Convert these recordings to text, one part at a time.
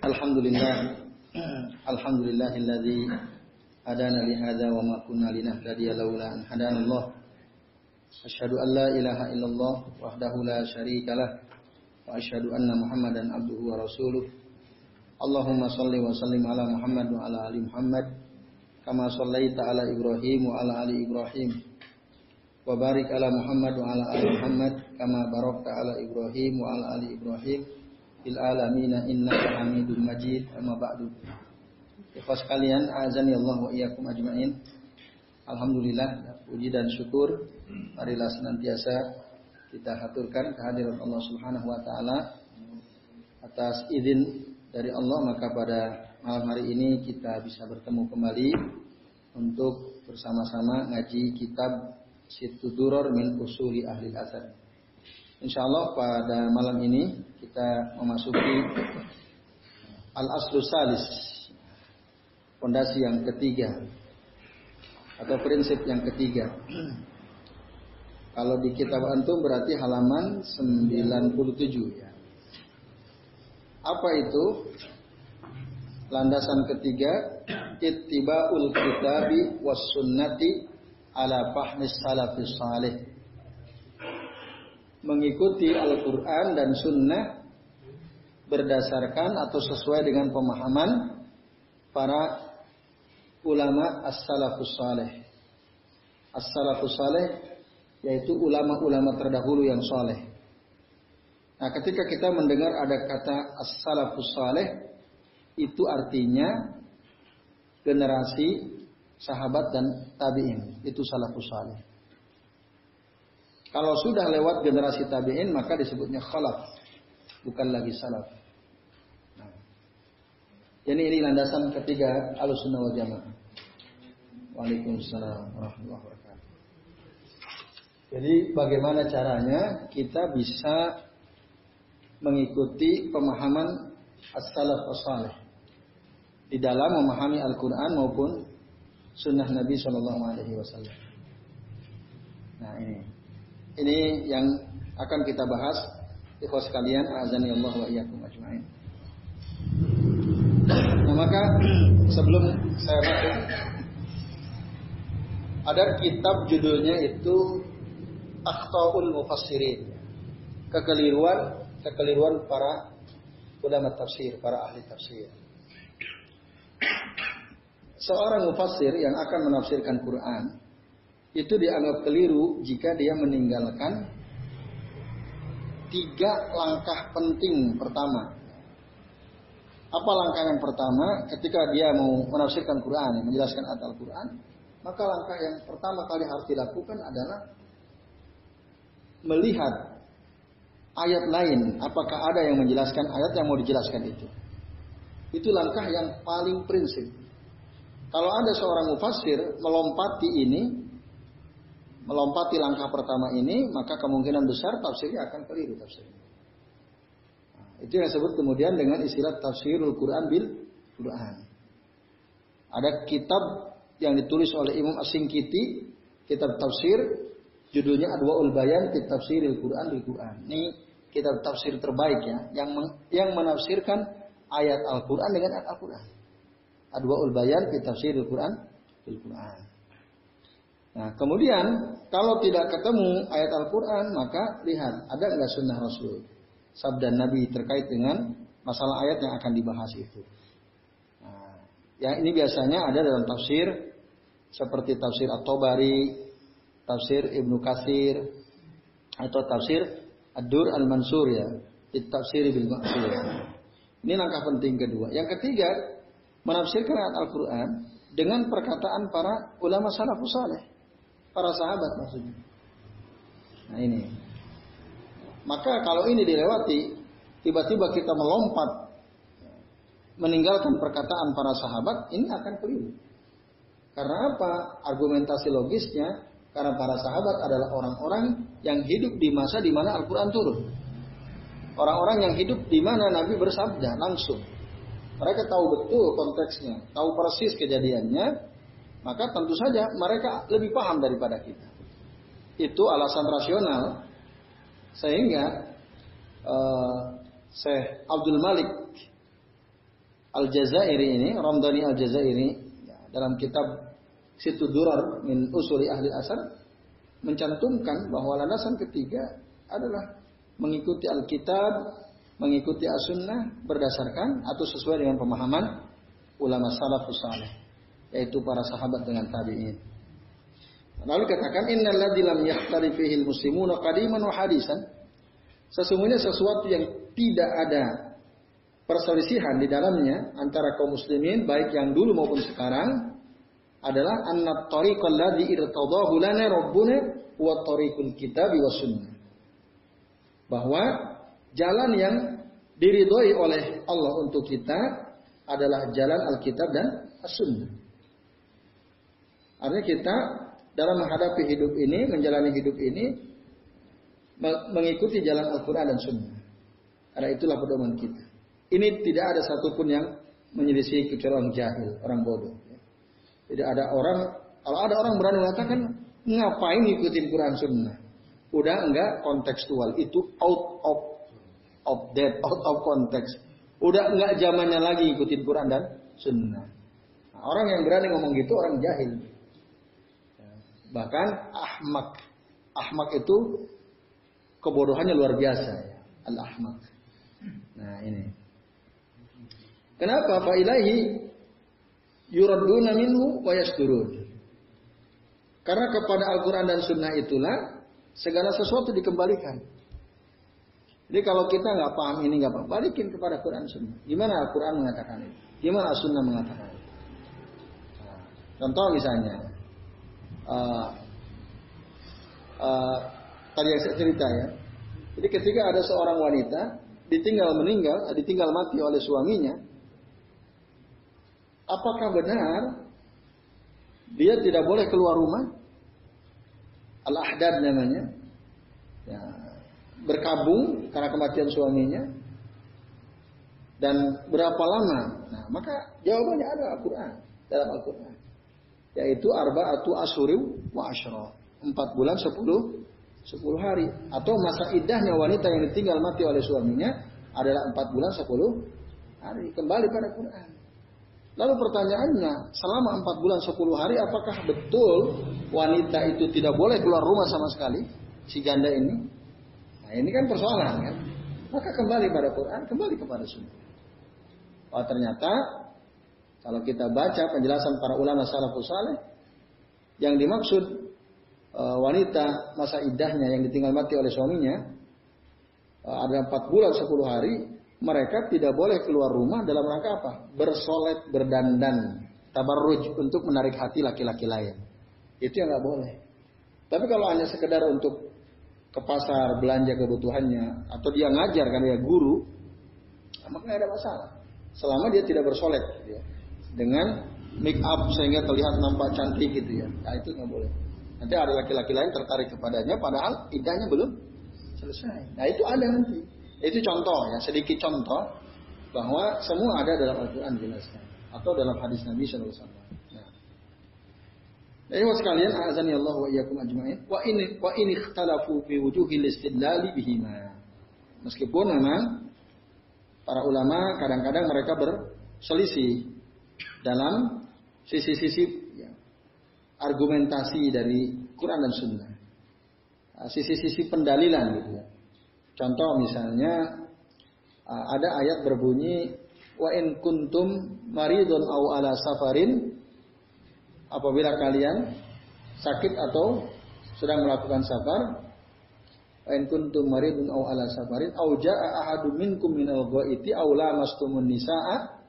Alhamdulillah Alhamdulillahilladzi hadana li hadza wa ma kunna linahtadiya laula an hadana Allah. Asyhadu an la ilaha illallah wahdahu la syarikalah wa asyhadu anna Muhammadan abduhu wa rasuluh. Allahumma salli wa sallim ala Muhammad wa ala ali Muhammad kama shallaita ala Ibrahim wa ala ali Ibrahim. Wa barik ala Muhammad wa ala ali Muhammad kama barakta ala Ibrahim wa ala ali Ibrahim fil alamina innaka Hamidum Majid amma ba'du. Ikhwas kalian, azani Allah wa iyyakum ajmain. Alhamdulillah, puji dan syukur marilah senantiasa kita haturkan kehadiran Allah Subhanahu wa taala atas izin dari Allah maka pada malam hari ini kita bisa bertemu kembali untuk bersama-sama ngaji kitab Situduror min Usuli Ahli Asad. Insya Allah pada malam ini kita memasuki Al-Aslu Salis Fondasi yang ketiga Atau prinsip yang ketiga. Kalau di kitab antum berarti halaman 97 ya. Apa itu? Landasan ketiga Ittiba'ul kitabi was sunnati ala fahmis salafis salih mengikuti Al-Quran dan Sunnah berdasarkan atau sesuai dengan pemahaman para ulama as-salafus saleh. As-salafus saleh yaitu ulama-ulama terdahulu yang soleh. Nah, ketika kita mendengar ada kata as-salafus saleh, itu artinya generasi sahabat dan tabi'in. Itu salafus saleh. Kalau sudah lewat generasi tabi'in maka disebutnya khalaf, bukan lagi salaf. Nah. Jadi ini landasan ketiga Ahlussunnah wal Jamaah. Waalaikumsalam warahmatullahi wabarakatuh. Jadi bagaimana caranya kita bisa mengikuti pemahaman as-salaf as-salih di dalam memahami Al-Qur'an maupun sunnah Nabi Shallallahu alaihi wasallam. Nah, ini ini yang akan kita bahas ikhwas kalian azani Allah wa iyyakum ajmain. Nah, maka sebelum saya masuk ada kitab judulnya itu Akhtaul Mufassirin. Kekeliruan kekeliruan para ulama tafsir, para ahli tafsir. Seorang mufassir yang akan menafsirkan Quran itu dianggap keliru jika dia meninggalkan tiga langkah penting pertama. Apa langkah yang pertama ketika dia mau menafsirkan Quran, menjelaskan ayat Al-Quran, maka langkah yang pertama kali harus dilakukan adalah melihat ayat lain, apakah ada yang menjelaskan ayat yang mau dijelaskan itu. Itu langkah yang paling prinsip. Kalau ada seorang mufassir melompati ini, melompati langkah pertama ini, maka kemungkinan besar tafsirnya akan keliru tafsirnya. Nah, itu yang disebut kemudian dengan istilah tafsirul Quran bil Quran. Ada kitab yang ditulis oleh Imam Asingkiti, kitab tafsir, judulnya Adwaul Bayan fi Tafsiril Quran bil Quran. Ini kitab tafsir terbaik ya, yang yang menafsirkan ayat Al-Quran dengan ayat Al-Quran. Adwaul Bayan fi Tafsiril Quran bil Quran. Nah, kemudian kalau tidak ketemu ayat Al-Quran, maka lihat ada nggak sunnah Rasul, sabda Nabi terkait dengan masalah ayat yang akan dibahas itu. Nah, yang ini biasanya ada dalam tafsir seperti tafsir At-Tabari, tafsir Ibnu Katsir, atau tafsir Ad-Dur Al-Mansur ya, tafsir bil Maksur. Ini langkah penting kedua. Yang ketiga, menafsirkan ayat Al-Quran dengan perkataan para ulama salafus saleh para sahabat maksudnya. Nah ini. Maka kalau ini dilewati, tiba-tiba kita melompat meninggalkan perkataan para sahabat, ini akan keliru. Karena apa? Argumentasi logisnya, karena para sahabat adalah orang-orang yang hidup di masa di mana Al-Quran turun. Orang-orang yang hidup di mana Nabi bersabda langsung. Mereka tahu betul konteksnya, tahu persis kejadiannya, maka tentu saja mereka lebih paham daripada kita. Itu alasan rasional sehingga uh, Syekh Abdul Malik Al-Jazairi ini, Ramdhani Al-Jazairi ya, dalam kitab Situ Durar min Usuli Ahli Asar mencantumkan bahwa landasan ketiga adalah mengikuti Alkitab, mengikuti As-Sunnah berdasarkan atau sesuai dengan pemahaman ulama salafus saleh, yaitu para sahabat dengan tabi'in. Lalu katakan innal ladzi lam yahtarifihi muslimuna qadiman wa hadisan. Sesungguhnya sesuatu yang tidak ada perselisihan di dalamnya antara kaum muslimin baik yang dulu maupun sekarang adalah anna tariqal ladzi irtadahu lana rabbuna wa tariqul kitab wa sunnah. Bahwa jalan yang diridhoi oleh Allah untuk kita adalah jalan Alkitab dan As-Sunnah. Artinya kita dalam menghadapi hidup ini, menjalani hidup ini, mengikuti jalan Al-Quran dan Sunnah. Karena itulah pedoman kita. Ini tidak ada satupun yang menyelisih kecuali orang jahil, orang bodoh. Tidak ada orang, kalau ada orang berani mengatakan, ngapain ngikutin Quran Sunnah? Udah enggak kontekstual, itu out of of that, out of context. Udah enggak zamannya lagi ngikutin Quran dan Sunnah. Nah, orang yang berani ngomong gitu orang jahil. Bahkan ahmak. Ahmak itu kebodohannya luar biasa. Al-ahmak. Nah ini. Kenapa? Fa ilahi yuraduna minhu wa yasdurun. Karena kepada Al-Quran dan Sunnah itulah segala sesuatu dikembalikan. Jadi kalau kita nggak paham ini nggak apa, balikin kepada Quran Sunnah. Gimana Al-Quran mengatakan ini? Gimana Sunnah mengatakan ini? Nah, contoh misalnya, uh, tadi yang saya cerita ya. Jadi ketika ada seorang wanita ditinggal meninggal, ditinggal mati oleh suaminya, apakah benar dia tidak boleh keluar rumah? Al-Ahdad namanya. Ya, berkabung karena kematian suaminya. Dan berapa lama? Nah, maka jawabannya ada Al-Quran. Dalam Al-Quran. Yaitu arba'atu asuriu wa asyra. Empat bulan sepuluh sepuluh hari. Atau masa idahnya wanita yang ditinggal mati oleh suaminya adalah empat bulan sepuluh hari. Kembali pada Quran. Lalu pertanyaannya, selama empat bulan sepuluh hari, apakah betul wanita itu tidak boleh keluar rumah sama sekali? Si janda ini? Nah ini kan persoalan kan? Maka kembali pada Quran, kembali kepada Sunnah. Oh ternyata kalau kita baca penjelasan para ulama salafus saleh, yang dimaksud e, wanita masa idahnya yang ditinggal mati oleh suaminya e, ada empat bulan sepuluh hari mereka tidak boleh keluar rumah dalam rangka apa? Bersolet, berdandan, tabarruj untuk menarik hati laki-laki lain. Itu yang nggak boleh. Tapi kalau hanya sekedar untuk ke pasar belanja kebutuhannya atau dia ngajar kan dia guru, maka nggak ada masalah. Selama dia tidak bersolet, gitu ya. Dengan make up sehingga terlihat nampak cantik gitu ya. Nah itu nggak boleh. Nanti ada laki-laki lain tertarik kepadanya, padahal idahnya belum selesai. Nah itu ada nanti. Itu contoh ya, sedikit contoh bahwa semua ada dalam Al-Quran jelaskan atau dalam hadis Nabi Shallallahu Alaihi Wasallam. Nah. Jadi sekalian, azani Allah wa iyyakum ajma'in. Wa ini wa ini ikhtalafu fi wujuhil istidlali bihima. Meskipun memang para ulama kadang-kadang mereka berselisih dalam sisi-sisi ya, argumentasi dari Quran dan Sunnah. Sisi-sisi pendalilan gitu ya. Contoh misalnya ada ayat berbunyi wa in kuntum maridun au ala safarin apabila kalian sakit atau sedang melakukan safar wa in kuntum maridun au ala safarin au jaa ahadum minkum minal ghaiti au lamastumun nisaa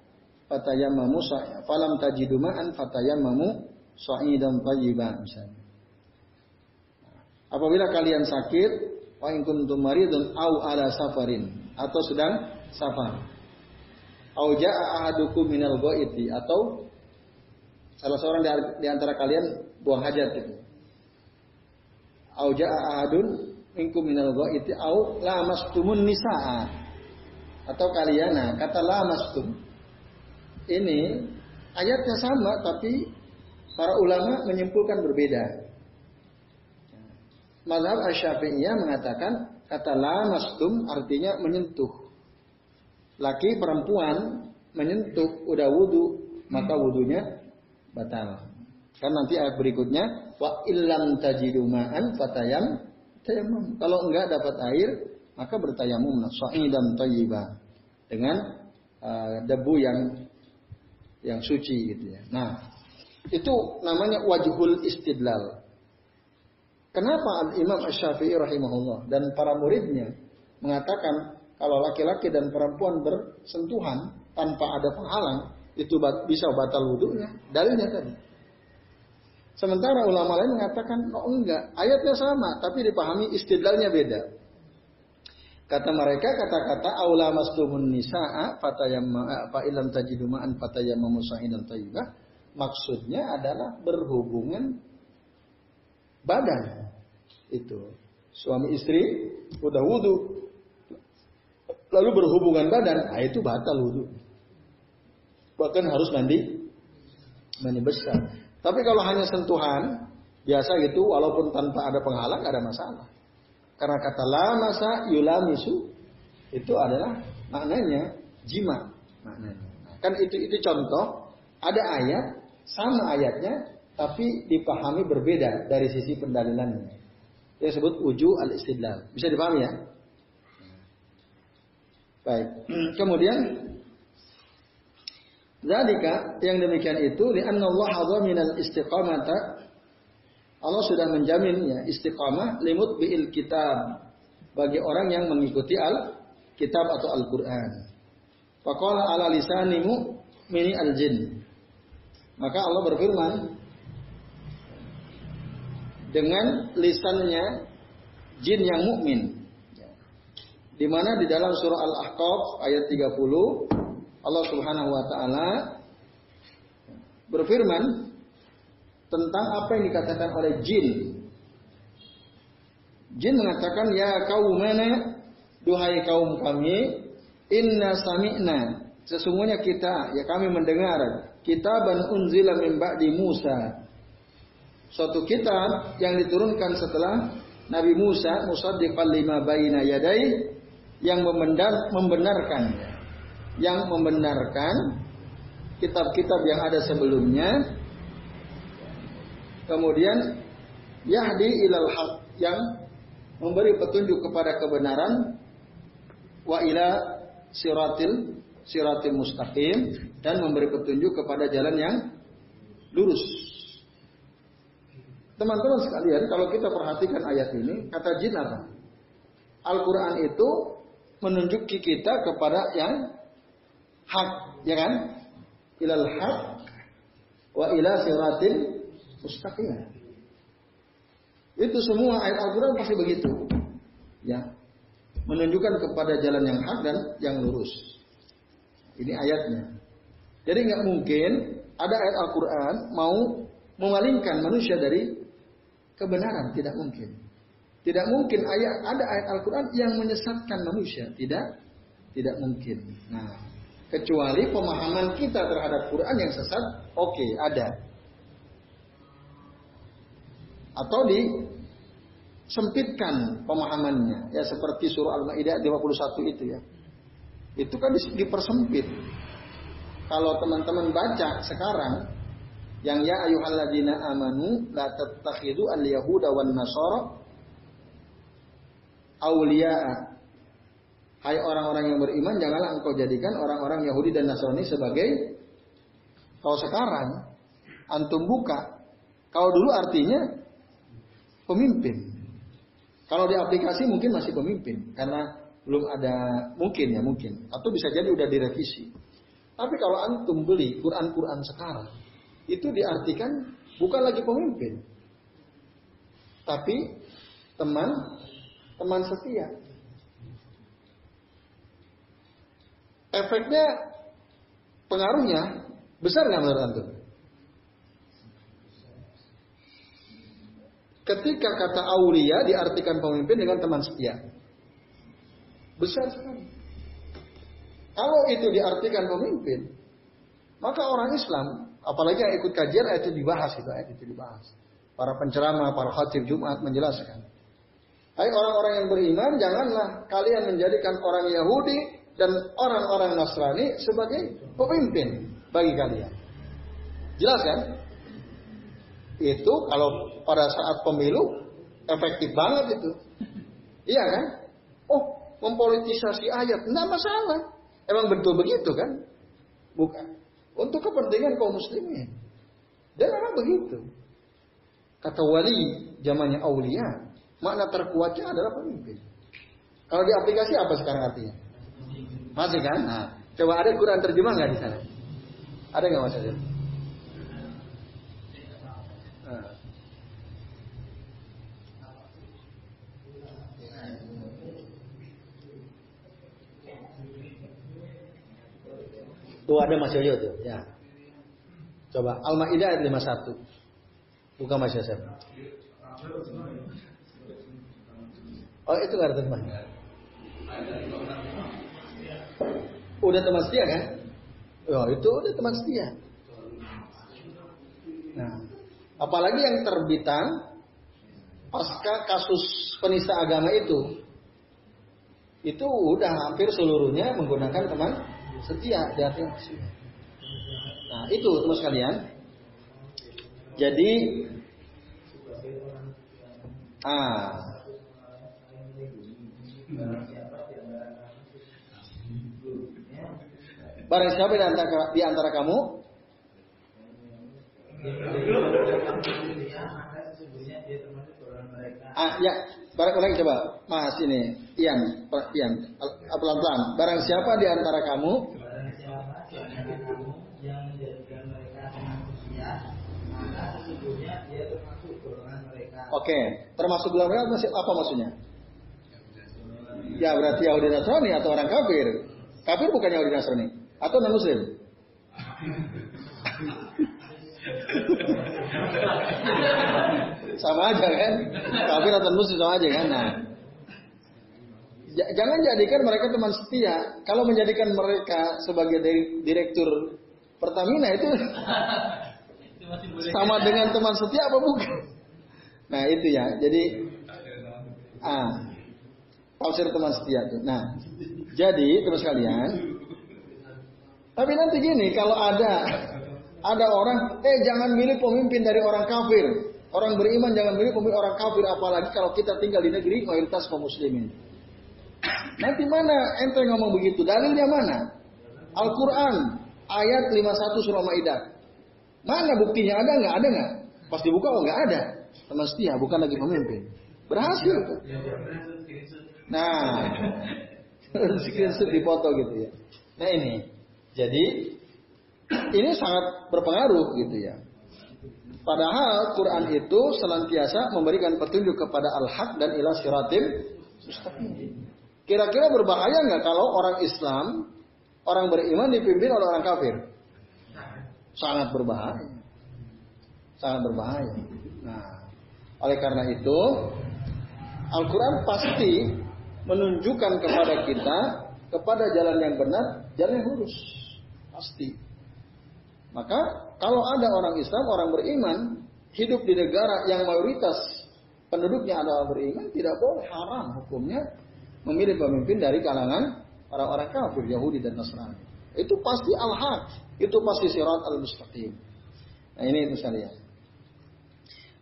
fatayammamu falam tajidu ma'an fatayammamu sa'idan thayyiban misalnya apabila kalian sakit wa in kuntum maridun au ala safarin atau sedang safar. Au jaa ahadukum minal ghaiti atau salah seorang di antara kalian buang hajat itu. Au jaa ahadun minkum minal ghaiti au lamastumun nisaa atau kalian nah kata lamastum ini ayatnya sama tapi para ulama menyimpulkan berbeda. Mazhab Asy-Syafi'iyah mengatakan kata lamastum artinya menyentuh. Laki perempuan menyentuh udah wudhu, maka wudhunya batal. Kan nanti ayat berikutnya wa illam tajidu ma'an fatayam tayamum. Kalau enggak dapat air, maka bertayamum dan thayyiba dengan uh, debu yang yang suci gitu ya. Nah, itu namanya wajhul istidlal. Kenapa Al-Imam Asy-Syafi'i rahimahullah dan para muridnya mengatakan kalau laki-laki dan perempuan bersentuhan tanpa ada penghalang itu bisa batal wudhunya? Dalilnya tadi. Sementara ulama lain mengatakan, oh enggak, ayatnya sama, tapi dipahami istidlalnya beda. Kata mereka kata-kata aula masdumun nisa'a fatayamma fa ilam tajidu ma'an fatayammamu sa'idan thayyibah maksudnya adalah berhubungan badan. Itu. Suami istri udah wudhu lalu berhubungan badan, nah itu batal wudhu. Bahkan harus mandi mandi besar. Tapi kalau hanya sentuhan biasa gitu walaupun tanpa ada penghalang ada masalah. Karena kata la masa yulamisu itu adalah maknanya jima maknanya. Kan itu itu contoh ada ayat sama ayatnya tapi dipahami berbeda dari sisi pendalilannya. Yang disebut uju al istidlal. Bisa dipahami ya? Baik. Kemudian Zalika yang demikian itu li'anna Allah hadha minal istiqamata Allah sudah menjamin ya istiqamah limut bi'il kitab bagi orang yang mengikuti al kitab atau Al-Qur'an. Faqala ala lisanimu mini al-jin. Maka Allah berfirman dengan lisannya jin yang mukmin. Di mana di dalam surah Al-Ahqaf ayat 30 Allah Subhanahu wa taala berfirman tentang apa yang dikatakan oleh jin. Jin mengatakan, Ya kaum mana, duhai kaum kami, inna sami'na. Sesungguhnya kita, ya kami mendengar, kitaban unzila min ba'di Musa. Suatu kitab yang diturunkan setelah Nabi Musa, musaddiqan lima bayina yadai, yang membenarkan, yang membenarkan kitab-kitab yang ada sebelumnya Kemudian yahdi ilal haq yang memberi petunjuk kepada kebenaran wa ila siratil siratil mustaqim dan memberi petunjuk kepada jalan yang lurus. Teman-teman sekalian, kalau kita perhatikan ayat ini, kata jin apa? Al-Quran itu menunjuki kita kepada yang hak, ya kan? Ilal hak wa ila siratil mustaqim. Itu semua ayat Al-Quran pasti begitu. Ya. Menunjukkan kepada jalan yang hak dan yang lurus. Ini ayatnya. Jadi nggak mungkin ada ayat Al-Quran mau memalingkan manusia dari kebenaran. Tidak mungkin. Tidak mungkin ayat ada ayat Al-Quran yang menyesatkan manusia. Tidak, tidak mungkin. Nah, kecuali pemahaman kita terhadap Quran yang sesat, oke okay, ada atau disempitkan pemahamannya ya seperti surah Al-Maidah 51 itu ya. Itu kan dipersempit. Kalau teman-teman baca sekarang yang ya ayyuhalladzina amanu la tattakhidu al-yahuda wan nasara awliya'a. Hai orang-orang yang beriman, janganlah engkau jadikan orang-orang Yahudi dan Nasrani sebagai kalau sekarang antum buka, kalau dulu artinya pemimpin. Kalau di aplikasi mungkin masih pemimpin karena belum ada mungkin ya mungkin atau bisa jadi udah direvisi. Tapi kalau antum beli Quran-Quran sekarang itu diartikan bukan lagi pemimpin. Tapi teman teman setia. Efeknya pengaruhnya besar nggak menurut antum? Ketika kata aulia diartikan pemimpin dengan teman setia. Besar sekali. Kalau itu diartikan pemimpin, maka orang Islam, apalagi yang ikut kajian itu dibahas itu itu dibahas. Para penceramah, para khatib Jumat menjelaskan. Hai orang-orang yang beriman, janganlah kalian menjadikan orang Yahudi dan orang-orang Nasrani sebagai pemimpin bagi kalian. Jelas kan? Itu kalau pada saat pemilu efektif banget itu. Iya kan? Oh, mempolitisasi ayat, enggak masalah. Emang betul begitu kan? Bukan. Untuk kepentingan kaum muslimin. Dan memang begitu. Kata wali zamannya aulia, makna terkuatnya adalah pemimpin. Kalau di aplikasi apa sekarang artinya? Masih kan? Nah, coba ada Quran terjemah nggak di sana? Ada nggak Mas Azir? Nah. Tuh ada Mas Yoyo tuh, ya. Coba Al-Maidah ayat 51. Bukan Mas Yosef. Oh itu nggak ada terjemahnya. Udah teman setia kan? Oh itu udah teman setia. Nah, apalagi yang terbitan pasca kasus penista agama itu, itu udah hampir seluruhnya menggunakan teman setia di hati Nah itu teman sekalian. Jadi, ah, Barang siapa di antara, di antara kamu? Ah, ya, barang lagi coba, Mas ini, Ian, Ian, pelan-pelan. Barang siapa di antara kamu? Oke, termasuk golongan mereka apa maksudnya? Ya berarti Yahudi Nasrani atau orang kafir. Kafir bukan Yahudi Nasrani. Atau non Muslim. sama aja kan? Kafir atau Muslim sama aja kan? Nah, jangan jadikan mereka teman setia. Kalau menjadikan mereka sebagai direktur Pertamina itu sama dengan teman setia apa bukan? Nah itu ya. Jadi ah Tafsir teman setia itu. Nah, jadi terus kalian. Tapi nanti gini, kalau ada ada orang, eh jangan milih pemimpin dari orang kafir. Orang beriman jangan pemimpin orang kafir, apalagi kalau kita tinggal di negeri mayoritas kaum muslimin. Nanti mana ente ngomong begitu? Dalilnya mana? Al-Quran ayat 51 surah Maidah. Mana buktinya ada nggak? Ada nggak? Pas dibuka oh nggak ada. Teman setia bukan lagi pemimpin. Berhasil tuh. Nah, screenshot dipoto gitu ya. Nah ini, jadi ini sangat berpengaruh gitu ya. Padahal Quran itu senantiasa memberikan petunjuk kepada al-haq dan ilah siratim Kira-kira berbahaya nggak kalau orang Islam, orang beriman dipimpin oleh orang kafir? Sangat berbahaya. Sangat berbahaya. Nah, oleh karena itu, Al-Quran pasti menunjukkan kepada kita kepada jalan yang benar, jalan yang lurus. Pasti. Maka kalau ada orang Islam, orang beriman, hidup di negara yang mayoritas penduduknya adalah beriman, tidak boleh haram hukumnya memilih pemimpin dari kalangan orang-orang kafir Yahudi dan Nasrani. Itu pasti al-haq, itu pasti sirat al-mustaqim. Nah ini itu saya.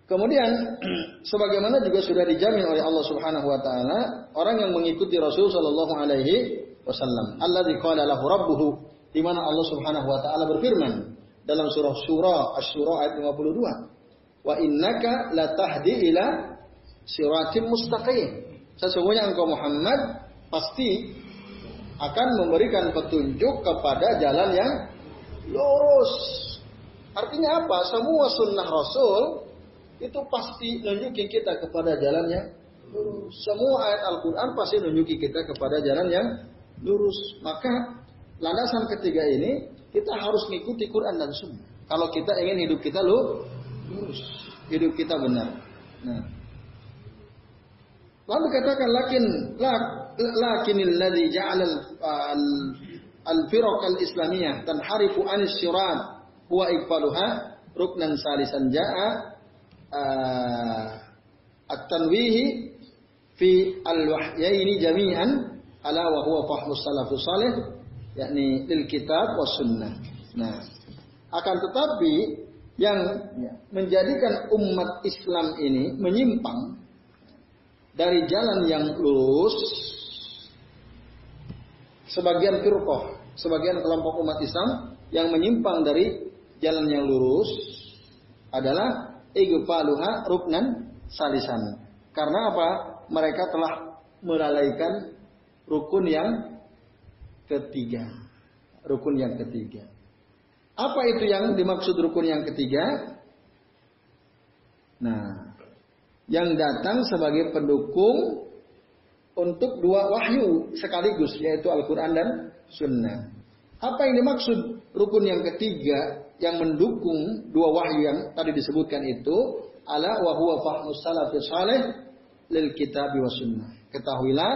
Kemudian sebagaimana juga sudah dijamin oleh Allah Subhanahu wa taala orang yang mengikuti Rasul sallallahu alaihi wasallam. Alladzi qala lahu rabbuhu di mana Allah Subhanahu wa taala berfirman dalam surah Surah Asy-Syura ayat 52. Wa innaka latahdi ila siratim mustaqim. Sesungguhnya engkau Muhammad pasti akan memberikan petunjuk kepada jalan yang lurus. Artinya apa? Semua sunnah Rasul itu pasti nunjukin kita kepada jalan yang lurus. Semua ayat Al-Quran pasti nunjukin kita kepada jalan yang lurus. Maka landasan ketiga ini kita harus mengikuti Quran dan Sunnah. Kalau kita ingin hidup kita lurus, hidup kita benar. Nah. Lalu katakan lakin lak, lakinil ladzi ja'ala al al-firaq al-islamiyah tanharifu anis syurat huwa iqbaluha ruknan salisan ja'a uh, at-tanwihi fi al-wahyaini jami'an ala wa huwa fahmus salafus salih yakni lil kitab was sunnah. Nah, akan tetapi yang menjadikan umat Islam ini menyimpang dari jalan yang lurus sebagian firqah, sebagian kelompok umat Islam yang menyimpang dari jalan yang lurus adalah igfaluha ruknan salisan. Karena apa? Mereka telah melalaikan rukun yang ketiga. Rukun yang ketiga. Apa itu yang dimaksud rukun yang ketiga? Nah, yang datang sebagai pendukung untuk dua wahyu sekaligus yaitu Al-Quran dan Sunnah. Apa yang dimaksud rukun yang ketiga yang mendukung dua wahyu yang tadi disebutkan itu ala wa huwa fahmus salafus salih lil kitab wa sunnah. Ketahuilah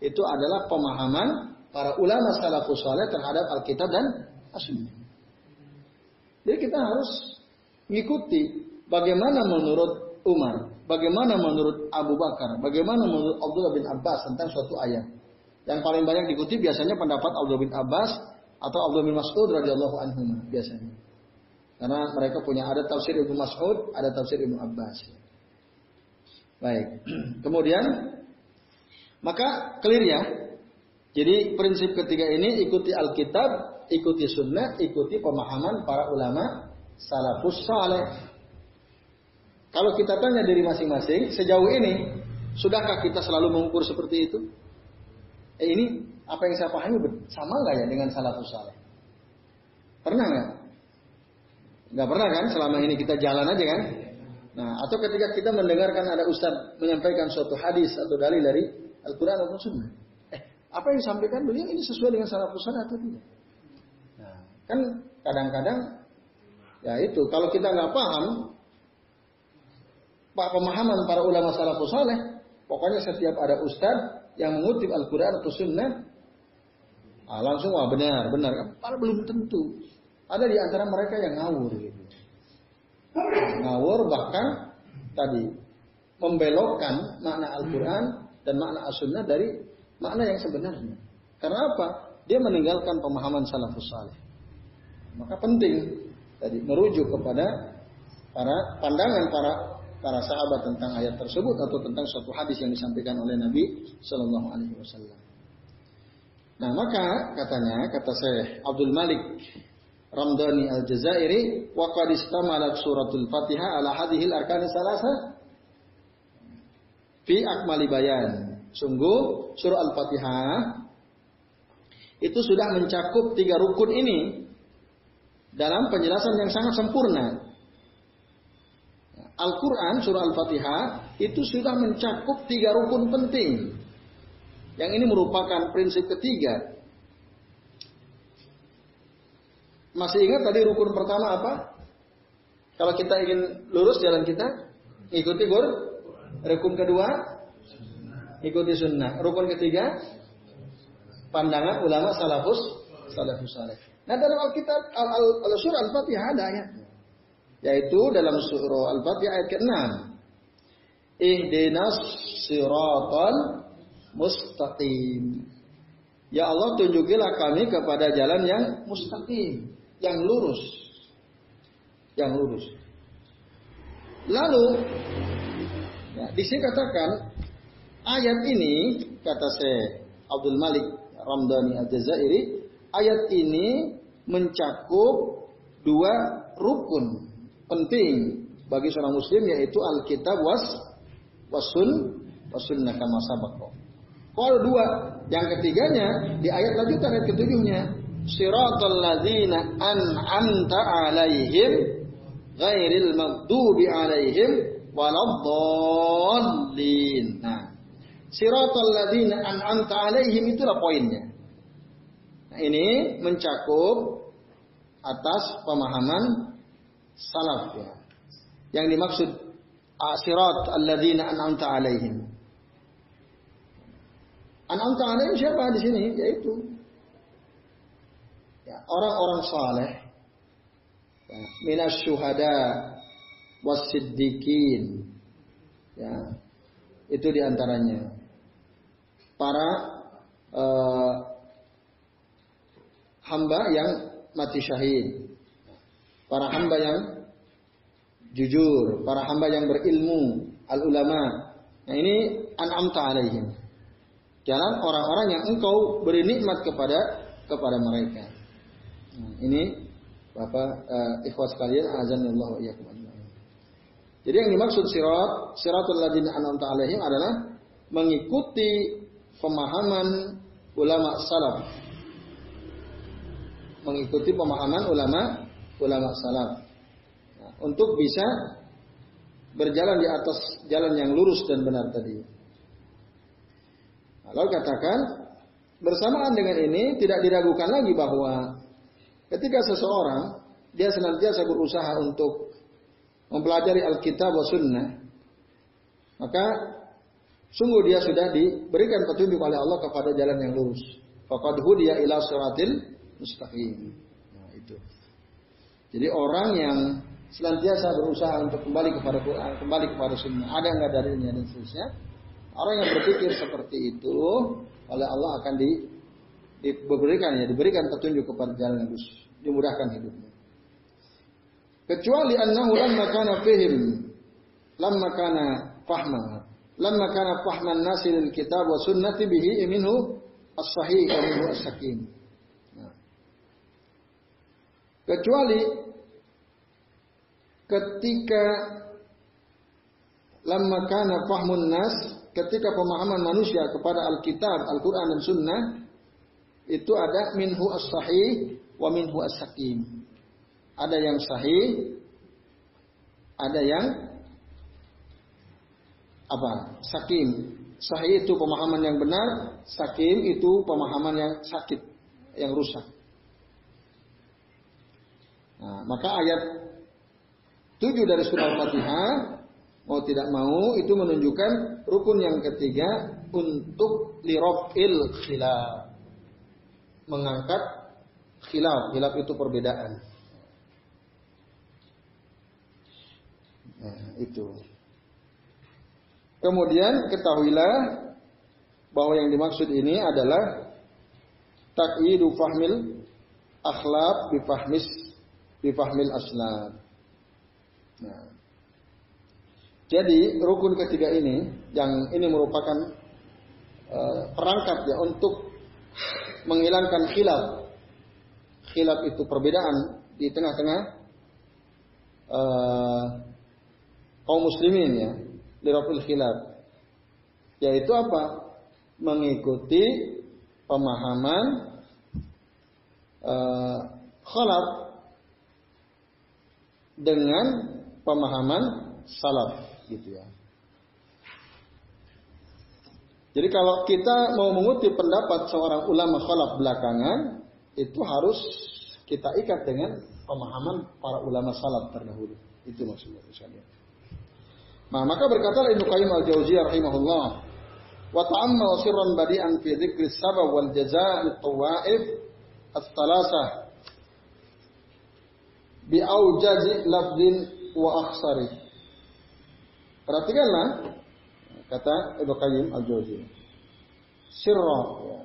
itu adalah pemahaman para ulama salafus saleh terhadap Alkitab dan As-Sunnah. Jadi kita harus mengikuti bagaimana menurut Umar, bagaimana menurut Abu Bakar, bagaimana menurut Abdullah bin Abbas tentang suatu ayat. Yang paling banyak diikuti biasanya pendapat Abdullah bin Abbas atau Abdullah bin Mas'ud radhiyallahu anhu biasanya. Karena mereka punya ada tafsir Ibnu Mas'ud, ada tafsir Ibnu Abbas. Baik. Kemudian maka clear ya. Jadi prinsip ketiga ini ikuti Alkitab, ikuti Sunnah, ikuti pemahaman para ulama salafus saleh. Kalau kita tanya diri masing-masing, sejauh ini sudahkah kita selalu mengukur seperti itu? Eh ini apa yang saya pahami sama nggak ya dengan salafus saleh? Pernah nggak? Nggak pernah kan? Selama ini kita jalan aja kan? Nah, atau ketika kita mendengarkan ada ustadz menyampaikan suatu hadis atau dalil dari Al-Quran atau Sunnah. Apa yang disampaikan beliau ini sesuai dengan salafus saleh atau tidak? Nah, kan kadang-kadang ya itu kalau kita nggak paham pak pemahaman para ulama salafus saleh, pokoknya setiap ada ustadz yang mengutip Al-Quran atau Sunnah, ah, langsung wah benar benar. Padahal belum tentu. Ada di antara mereka yang ngawur gitu. Ngawur bahkan tadi membelokkan makna Al-Quran dan makna As-Sunnah dari makna yang sebenarnya. Karena apa? Dia meninggalkan pemahaman salafus saleh. Maka penting tadi merujuk kepada para pandangan para para sahabat tentang ayat tersebut atau tentang suatu hadis yang disampaikan oleh Nabi Shallallahu Alaihi Wasallam. Nah maka katanya kata saya Abdul Malik Ramdhani Al-Jazairi wa qad istamalat suratul Fatihah ala hadhil arkan salasa fi akmali bayan. Sungguh surah Al-Fatihah itu sudah mencakup tiga rukun ini dalam penjelasan yang sangat sempurna. Al-Quran surah Al-Fatihah itu sudah mencakup tiga rukun penting. Yang ini merupakan prinsip ketiga Masih ingat tadi rukun pertama apa? Kalau kita ingin lurus jalan kita, ikuti gur. Rukun kedua, ikuti sunnah. Rukun ketiga, pandangan ulama salafus salafus saleh. Nah dalam Alkitab al, al, al surah Al-Fatihah ada ayatnya. Yaitu dalam surah Al-Fatihah ayat ke-6. Ihdinas siratal mustaqim. Ya Allah tunjukilah kami kepada jalan yang mustaqim yang lurus. Yang lurus. Lalu ya, di sini katakan ayat ini kata saya Abdul Malik Ramdhani Al-Jazairi, ayat ini mencakup dua rukun penting bagi seorang muslim yaitu Alkitab was wasun wasunnah kama sabaqo. Kalau dua, yang ketiganya di ayat lanjutan ayat ketujuhnya siratal ladzina an'amta alaihim ghairil maghdubi alaihim waladdallin. Nah, siratal ladzina an'amta alaihim itulah poinnya. Nah, ini mencakup atas pemahaman salaf ya. Yang dimaksud asirat alladzina an'amta alaihim. An'amta alaihim siapa di sini? Yaitu ya, orang-orang saleh ya, minas syuhada wasiddiqin ya itu di antaranya para uh, hamba yang mati syahid, para hamba yang jujur, para hamba yang berilmu, al ulama. Nah ini an'amta alaihim. Jalan orang-orang yang engkau beri nikmat kepada kepada mereka. Nah, ini Bapak uh, ikhwas sekalian azanillahu wa iyyakum Jadi yang dimaksud sirat, siratul ladina an'amta alaihim adalah mengikuti pemahaman ulama salaf. Mengikuti pemahaman ulama ulama salaf. Nah, untuk bisa berjalan di atas jalan yang lurus dan benar tadi. Nah, lalu katakan bersamaan dengan ini tidak diragukan lagi bahwa ketika seseorang dia senantiasa berusaha untuk mempelajari Alkitab wa Sunnah, maka sungguh dia sudah diberikan petunjuk oleh Allah kepada jalan yang lurus. Faqad hudiya ila siratil mustaqim. Nah, itu. Jadi orang yang senantiasa berusaha untuk kembali kepada Quran, kembali kepada Sunnah, ada nggak dalilnya dan seterusnya. Orang yang berpikir seperti itu oleh Allah akan di, diberikan ya, diberikan petunjuk kepada jalan yang lurus, dimudahkan hidupnya. Kecuali annahu lamma kana fihim, lamma kana fahma, lamma kana fahman nasi lil kitab wa sunnati bihi minhu as-sahih wa minhu as-sakin. Nah. Kecuali ketika lamma kana fahmun nas ketika pemahaman manusia kepada Alkitab, Al-Quran dan Sunnah itu ada minhu as-sahih wa minhu as-sakim. Ada yang sahih, ada yang apa? Sakim. Sahih itu pemahaman yang benar, sakim itu pemahaman yang sakit, yang rusak. Nah, maka ayat Tujuh dari surah Al-Fatihah mau tidak mau itu menunjukkan rukun yang ketiga untuk lirofil khilaf. Mengangkat khilaf. Khilaf itu perbedaan. Nah, itu. Kemudian ketahuilah bahwa yang dimaksud ini adalah takyidu fahmil akhlak bifahmis bifahmil aslab. Nah. Jadi rukun ketiga ini yang ini merupakan uh, perangkat ya untuk menghilangkan khilaf. Khilaf itu perbedaan di tengah-tengah uh, kaum muslimin ya, lirafil khilaf. Yaitu apa? Mengikuti pemahaman uh, khalaf dengan pemahaman salaf gitu ya. Jadi kalau kita mau mengutip pendapat seorang ulama khalaf belakangan, itu harus kita ikat dengan pemahaman para ulama salaf terdahulu. Itu maksudnya misalnya. Nah, maka berkata Ibnu Qayyim al-Jauziyah rahimahullah, wa ta'ammal sirran badi'an fi dzikri sabab wal jazaa'i tawaif as-salasah bi aujazi lafdin wa akhsari. Perhatikanlah kata Ibnu Qayyim Al-Jauziyah. Sirra ya.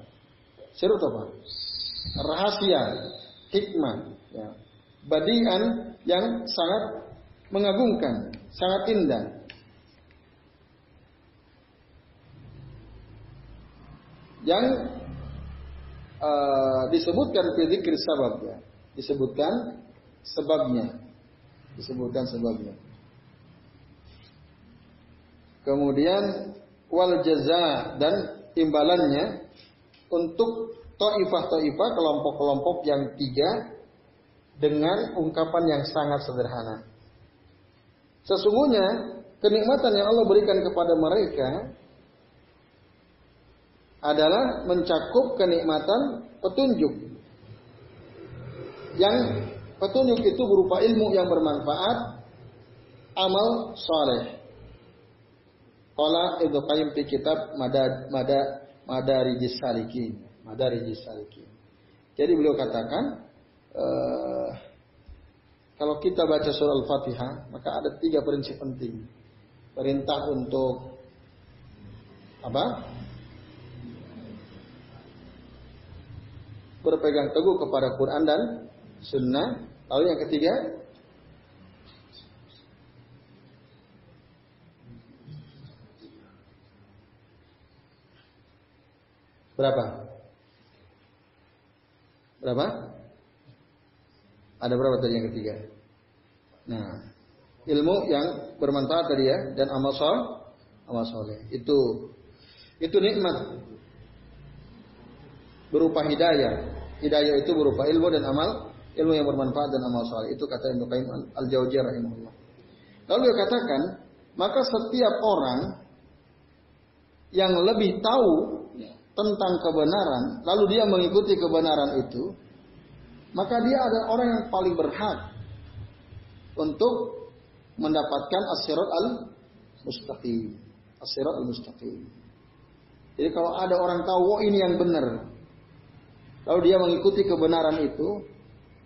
Itu apa? Rahasia, hikmah, ya. Badian yang sangat mengagumkan, sangat indah. Yang uh, disebutkan fi sabab ya. Disebutkan sebabnya disebutkan sebabnya. Kemudian wal jaza dan imbalannya untuk taifah-taifah kelompok-kelompok yang tiga dengan ungkapan yang sangat sederhana. Sesungguhnya kenikmatan yang Allah berikan kepada mereka adalah mencakup kenikmatan petunjuk yang Petunjuk itu berupa ilmu yang bermanfaat, amal soleh. Qala Ibnu Qayyim di kitab Mada Mada Madarijis Salikin. Madarijis Salikin. Jadi beliau katakan uh, kalau kita baca surah Al-Fatihah, maka ada tiga prinsip penting. Perintah untuk apa? Berpegang teguh kepada Quran dan Sunnah. Lalu yang ketiga, berapa? Berapa? Ada berapa tadi yang ketiga? Nah, ilmu yang bermanfaat tadi ya dan amal soleh, amal soleh itu itu nikmat berupa hidayah. Hidayah itu berupa ilmu dan amal, ilmu yang bermanfaat dan amal soleh. Itu kata Ibnu Qayyim al-Jauziyah rahimahullah. Lalu dia katakan, maka setiap orang yang lebih tahu tentang kebenaran, lalu dia mengikuti kebenaran itu, maka dia adalah orang yang paling berhak untuk mendapatkan asyirat al-mustaqim. Asyirat al-mustaqim. Jadi kalau ada orang tahu, oh ini yang benar. Lalu dia mengikuti kebenaran itu,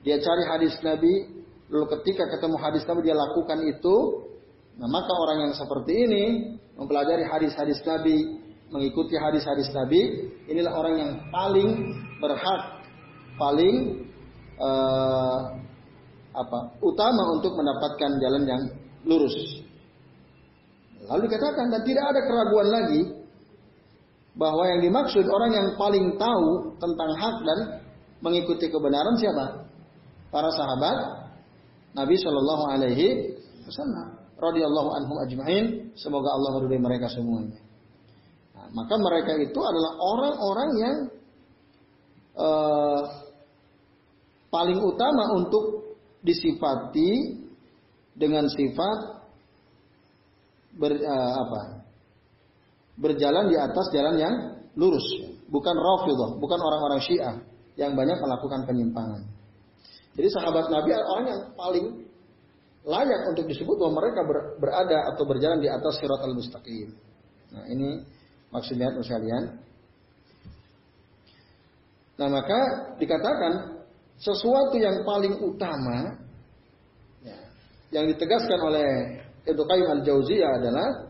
dia cari hadis Nabi, lalu ketika ketemu hadis Nabi dia lakukan itu, nah maka orang yang seperti ini mempelajari hadis-hadis Nabi, mengikuti hadis-hadis Nabi, inilah orang yang paling berhak, paling uh, apa utama untuk mendapatkan jalan yang lurus. Lalu dikatakan dan tidak ada keraguan lagi bahwa yang dimaksud orang yang paling tahu tentang hak dan mengikuti kebenaran siapa? Para sahabat Nabi Shallallahu Alaihi Wasallam radhiyallahu anhum ajmain semoga Allah meridai mereka semuanya. Nah, maka mereka itu adalah orang-orang yang uh, paling utama untuk disifati dengan sifat ber, uh, apa? Berjalan di atas jalan yang lurus, bukan rafidah, bukan orang-orang Syiah yang banyak melakukan penyimpangan. Jadi sahabat Nabi orang yang paling layak untuk disebut bahwa mereka ber, berada atau berjalan di atas sirat al-mustaqim. Nah, ini maksudnya sekalian. Nah, maka dikatakan sesuatu yang paling utama ya, yang ditegaskan oleh Ibnu Qayyim al-Jauziyah adalah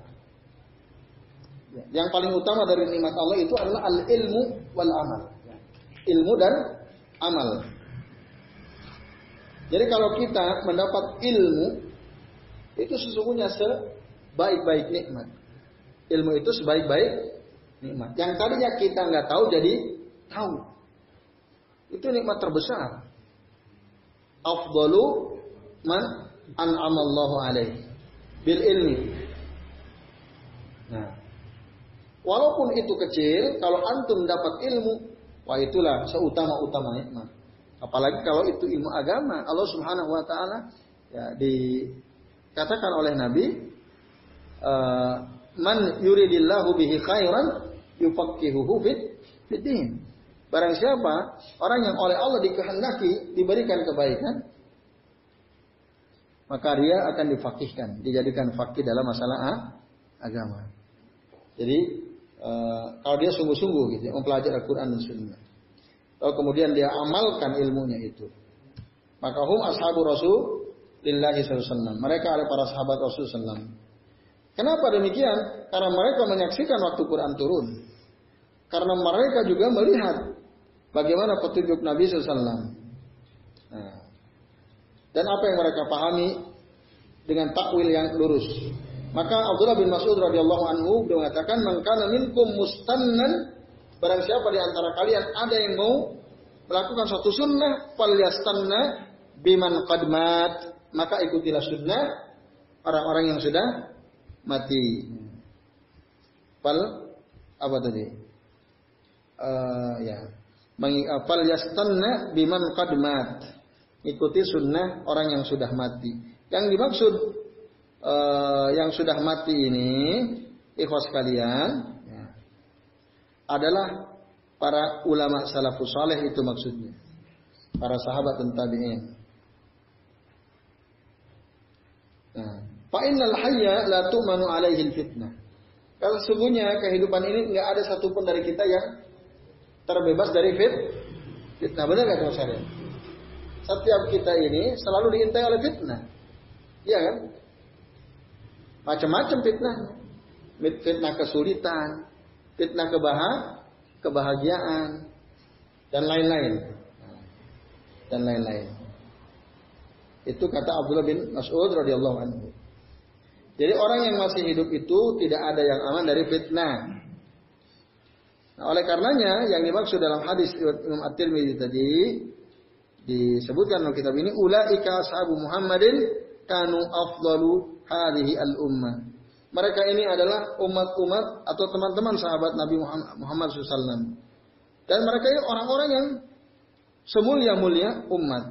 yang paling utama dari nikmat Allah itu adalah al-ilmu wal amal. Ilmu dan amal. Jadi kalau kita mendapat ilmu itu sesungguhnya sebaik-baik nikmat. Ilmu itu sebaik-baik nikmat. Yang tadinya kita nggak tahu jadi tahu. Itu nikmat terbesar. Afdalu man an'amallahu alaihi bil ilmi. Nah, Walaupun itu kecil, kalau antum dapat ilmu, wah itulah seutama-utama nikmat. Apalagi kalau itu ilmu agama, Allah Subhanahu wa taala ya dikatakan oleh Nabi uh, man yuridillahu bihi khairan yufaqihuhu fit fitin. Barang siapa orang yang oleh Allah dikehendaki diberikan kebaikan, maka dia akan difakihkan, dijadikan fakih dalam masalah agama. Jadi Eh, kalau dia sungguh-sungguh gitu, ya, mempelajari Al-Quran dan Sunnah. Lalu kemudian dia amalkan ilmunya itu. Maka hum ashabu Rasul lillahi sallallahu Mereka adalah para sahabat Rasul sallallahu Kenapa demikian? Karena mereka menyaksikan waktu Quran turun. Karena mereka juga melihat bagaimana petunjuk Nabi sallallahu nah, Dan apa yang mereka pahami dengan takwil yang lurus. Maka Abdullah bin Mas'ud radhiyallahu anhu beliau mengatakan, "Man kana minkum mustannan" Barang siapa di antara kalian ada yang mau melakukan suatu sunnah, falyastanna biman qadmat, maka ikutilah sunnah orang-orang yang sudah mati. Fal apa tadi? Uh, ya. Fal yastanna biman qadmat. Ikuti sunnah orang yang sudah mati. Yang dimaksud uh, yang sudah mati ini, ikhwas kalian, ya, adalah para ulama salafus saleh itu maksudnya. Para sahabat dan tabi'in. Nah, fa innal hayya la tu'manu alaihi fitnah. Kalau sesungguhnya kehidupan ini nggak ada satupun dari kita yang terbebas dari fit, fitnah. Benar nggak saya? Setiap kita ini selalu diintai oleh fitnah. Iya kan? Macam-macam fitnah. Fitnah kesulitan, fitnah kebahag kebahagiaan, dan lain-lain. dan lain-lain. Itu kata Abdullah bin Mas'ud radhiyallahu anhu. Jadi orang yang masih hidup itu tidak ada yang aman dari fitnah. Nah, oleh karenanya yang dimaksud dalam hadis Imam At-Tirmidzi tadi disebutkan dalam kitab ini ulaika ashabu Muhammadin kanu afdalu hadhihi al-ummah. Mereka ini adalah umat-umat atau teman-teman sahabat Nabi Muhammad SAW. Dan mereka ini orang-orang yang semulia-mulia umat.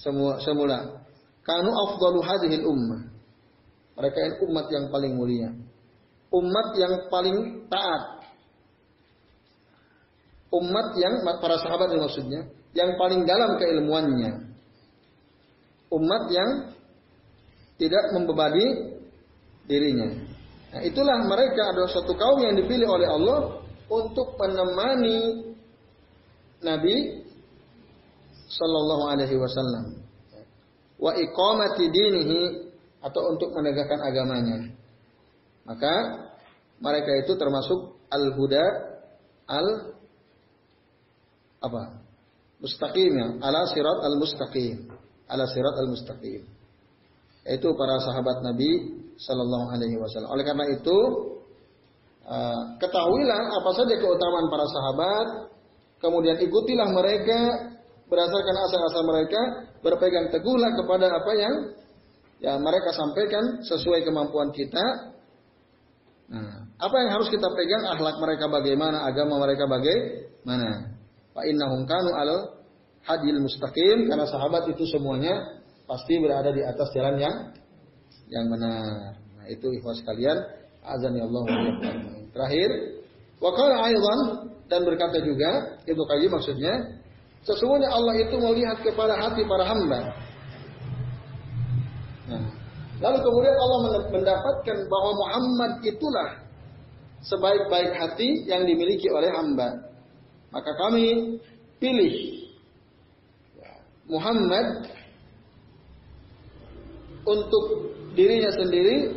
Semua semula kanu afdalu hadhihi ummah. Mereka ini umat yang paling mulia. Umat yang paling taat. Umat yang para sahabat maksudnya yang paling dalam keilmuannya. Umat yang tidak membebani dirinya. Nah, itulah mereka adalah suatu kaum yang dipilih oleh Allah untuk menemani Nabi Sallallahu Alaihi Wasallam wa iqamati dinihi atau untuk menegakkan agamanya. Maka mereka itu termasuk al-huda al apa? Mustaqim ya, ala sirat al-mustaqim. Ala sirat al-mustaqim. Itu para sahabat Nabi sallallahu alaihi wasallam. Oleh karena itu uh, ketahuilah apa saja keutamaan para sahabat, kemudian ikutilah mereka berdasarkan asal-asal mereka, berpegang teguhlah kepada apa yang ya mereka sampaikan sesuai kemampuan kita. Nah, apa yang harus kita pegang akhlak mereka bagaimana, agama mereka bagaimana. Pak innahum kanu al hadil mustaqim karena sahabat itu semuanya pasti berada di atas jalan yang yang benar. Nah, itu ikhwas sekalian, azan ya Allah Terakhir, wa qala dan berkata juga, itu kali maksudnya Sesungguhnya Allah itu melihat kepada hati para hamba. Nah, lalu kemudian Allah mendapatkan bahwa Muhammad itulah sebaik-baik hati yang dimiliki oleh hamba. Maka kami pilih Muhammad untuk dirinya sendiri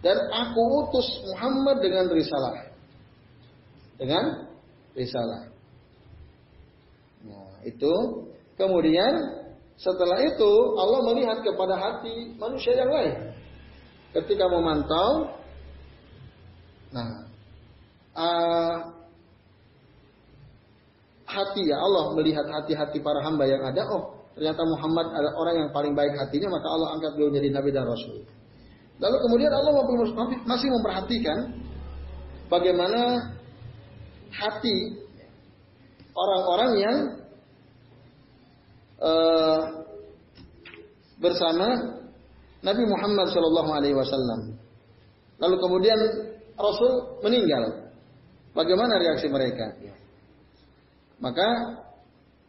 dan aku utus Muhammad dengan risalah. Dengan risalah. Itu kemudian setelah itu Allah melihat kepada hati manusia yang lain. Ketika memantau, nah uh, hati ya Allah melihat hati-hati para hamba yang ada. Oh ternyata Muhammad adalah orang yang paling baik hatinya, maka Allah angkat beliau menjadi nabi dan rasul. Lalu kemudian Allah masih memperhatikan bagaimana hati orang-orang yang uh, bersama Nabi Muhammad Shallallahu Alaihi Wasallam. Lalu kemudian Rasul meninggal. Bagaimana reaksi mereka? Maka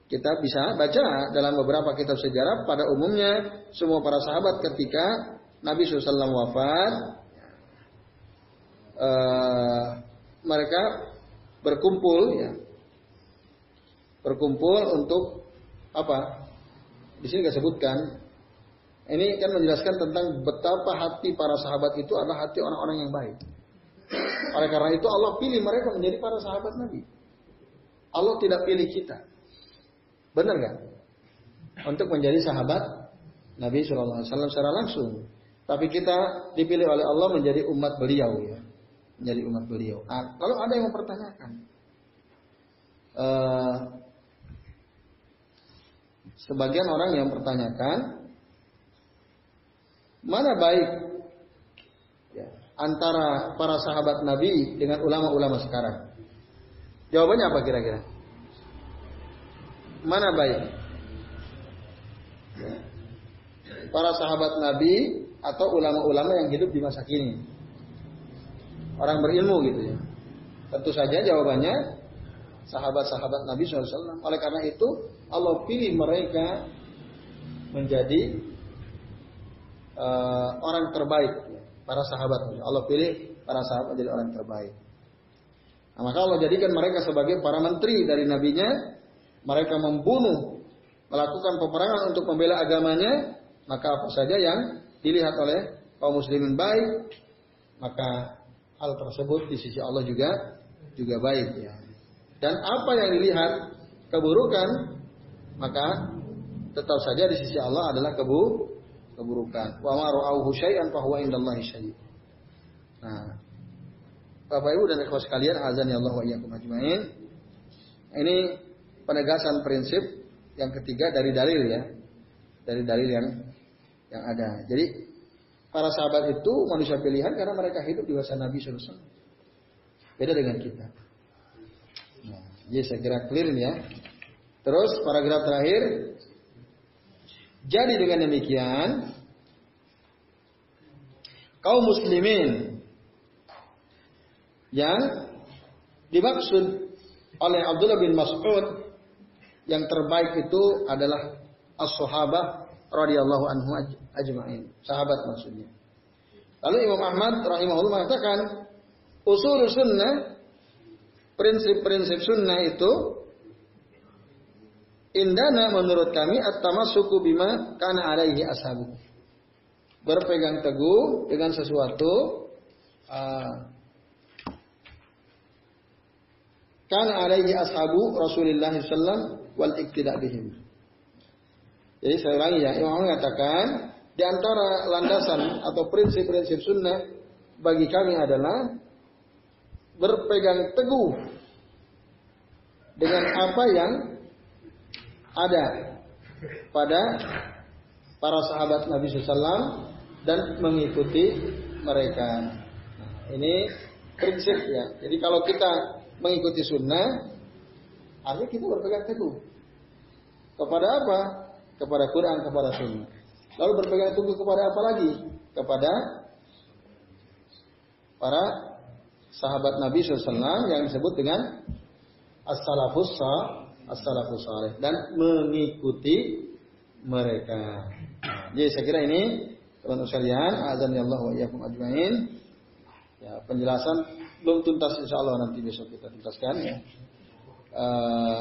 kita bisa baca dalam beberapa kitab sejarah pada umumnya semua para sahabat ketika Nabi SAW wafat uh, mereka berkumpul ya berkumpul untuk apa? Di sini nggak sebutkan. Ini kan menjelaskan tentang betapa hati para sahabat itu adalah hati orang-orang yang baik. Oleh karena itu Allah pilih mereka menjadi para sahabat Nabi. Allah tidak pilih kita. Benar kan? Untuk menjadi sahabat Nabi Wasallam secara langsung. Tapi kita dipilih oleh Allah menjadi umat beliau ya, menjadi umat beliau. Nah, kalau ada yang mempertanyakan, uh, Sebagian orang yang pertanyakan mana baik ya, antara para sahabat Nabi dengan ulama-ulama sekarang? Jawabannya apa kira-kira? Mana baik? Para sahabat Nabi atau ulama-ulama yang hidup di masa kini? Orang berilmu gitu ya. Tentu saja jawabannya sahabat-sahabat Nabi SAW. Oleh karena itu Allah pilih mereka menjadi uh, orang terbaik para sahabat. Allah pilih para sahabat menjadi orang terbaik. Nah, maka Allah jadikan mereka sebagai para menteri dari nabinya. Mereka membunuh, melakukan peperangan untuk membela agamanya. Maka apa saja yang dilihat oleh kaum muslimin baik, maka hal tersebut di sisi Allah juga juga baik ya. Dan apa yang dilihat keburukan, maka tetap saja di sisi Allah adalah kebu keburukan. Wa ma ra'auhu syai'an fa huwa indallahi syai'. Nah, Bapak Ibu dan ikhwas sekalian, azan ya Allah wa iyyakum ajmain. Ini penegasan prinsip yang ketiga dari dalil ya. Dari dalil yang yang ada. Jadi para sahabat itu manusia pilihan karena mereka hidup di masa Nabi SAW. Beda dengan kita. Nah, jadi saya kira clear ini ya. Terus paragraf terakhir. Jadi dengan demikian kaum muslimin yang dimaksud oleh Abdullah bin Mas'ud yang terbaik itu adalah as-sahabah radhiyallahu anhu ajma'in. Sahabat maksudnya. Lalu Imam Ahmad rahimahullah mengatakan usul sunnah prinsip-prinsip sunnah itu indana menurut kami at-tamassuku bima kana alaihi ashabu. Berpegang teguh dengan sesuatu uh, kana alaihi ashabu Rasulullah sallallahu wal iktidak bihim. Jadi saya ulangi ya, Imam mengatakan di antara landasan atau prinsip-prinsip sunnah bagi kami adalah berpegang teguh dengan apa yang ada pada para sahabat Nabi SAW dan mengikuti mereka. Nah, ini prinsip ya. Jadi kalau kita mengikuti sunnah, artinya kita berpegang teguh. Kepada apa? Kepada Quran, kepada sunnah. Lalu berpegang teguh kepada apa lagi? Kepada para sahabat Nabi SAW yang disebut dengan as-salafus salih dan mengikuti mereka. jadi saya kira ini teman-teman sekalian, azan ya Allah wa ajmain. Ya, penjelasan belum tuntas insya Allah nanti besok kita tuntaskan ya. Uh,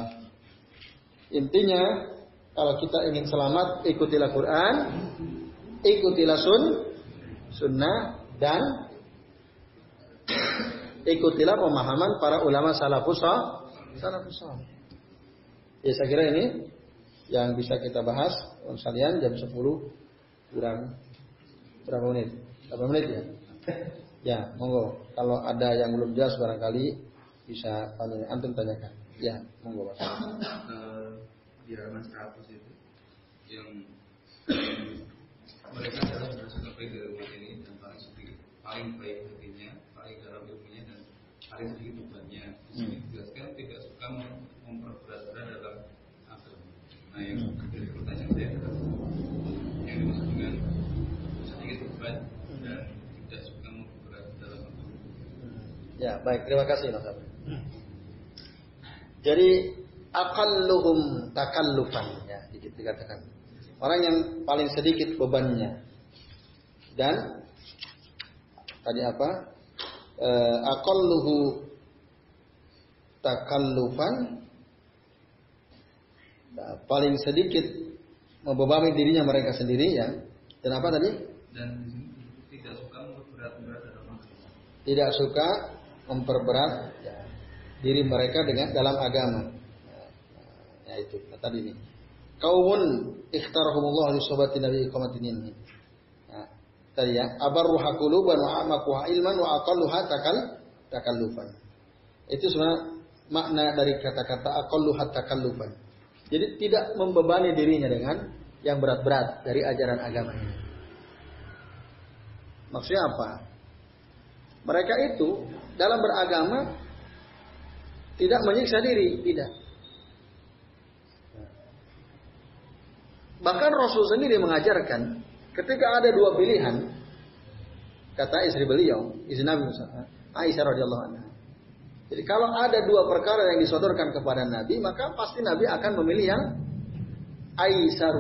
intinya kalau kita ingin selamat ikutilah Quran, ikutilah sun, sunnah dan ikutilah pemahaman para ulama salafus salafus Ya saya kira ini yang bisa kita bahas sekalian jam 10 kurang berapa menit? Berapa menit ya? Ya, monggo. Kalau ada yang belum jelas barangkali bisa tanya, antum tanyakan. Ya, monggo Mas. Uh, di halaman 100 itu yang mereka adalah berdasarkan dari umat ini dan paling sedikit, paling baik hatinya, paling dalam ilmunya dan paling sedikit bebannya. Di sini hmm. dijelaskan tidak suka memperberat-berat dalam agama. Nah, yang hmm. jadi pertanyaan saya adalah yang dimaksud dengan sedikit beban dan tidak suka memperberat dalam agama. Ya, baik. Terima kasih Mas Jadi akalluhum takallufan ya dikatakan. Orang yang paling sedikit bebannya. Dan tadi apa? E, aqalluhu takallufan nah, paling sedikit membebani dirinya mereka sendiri ya. Dan apa tadi? Dan tidak suka memperberat dalam Tidak suka memperberat ya, diri mereka dengan dalam agama. Ya, ya itu tadi ini. Kaumun ikhtarahumullah li sobati nabi iqamatin ini. Ya, tadi ya, abarruha quluban wa amakuha ilman wa aqalluha takal takallufan. Itu sebenarnya makna dari kata-kata aqalluha takallufan. Jadi tidak membebani dirinya dengan yang berat-berat dari ajaran agama ini. Maksudnya apa? Mereka itu dalam beragama tidak menyiksa diri, tidak. Bahkan Rasul sendiri mengajarkan ketika ada dua pilihan, kata istri beliau, istri Nabi Musa, Aisyah radhiyallahu anha. Jadi kalau ada dua perkara yang disodorkan kepada Nabi, maka pasti Nabi akan memilih yang Aisyah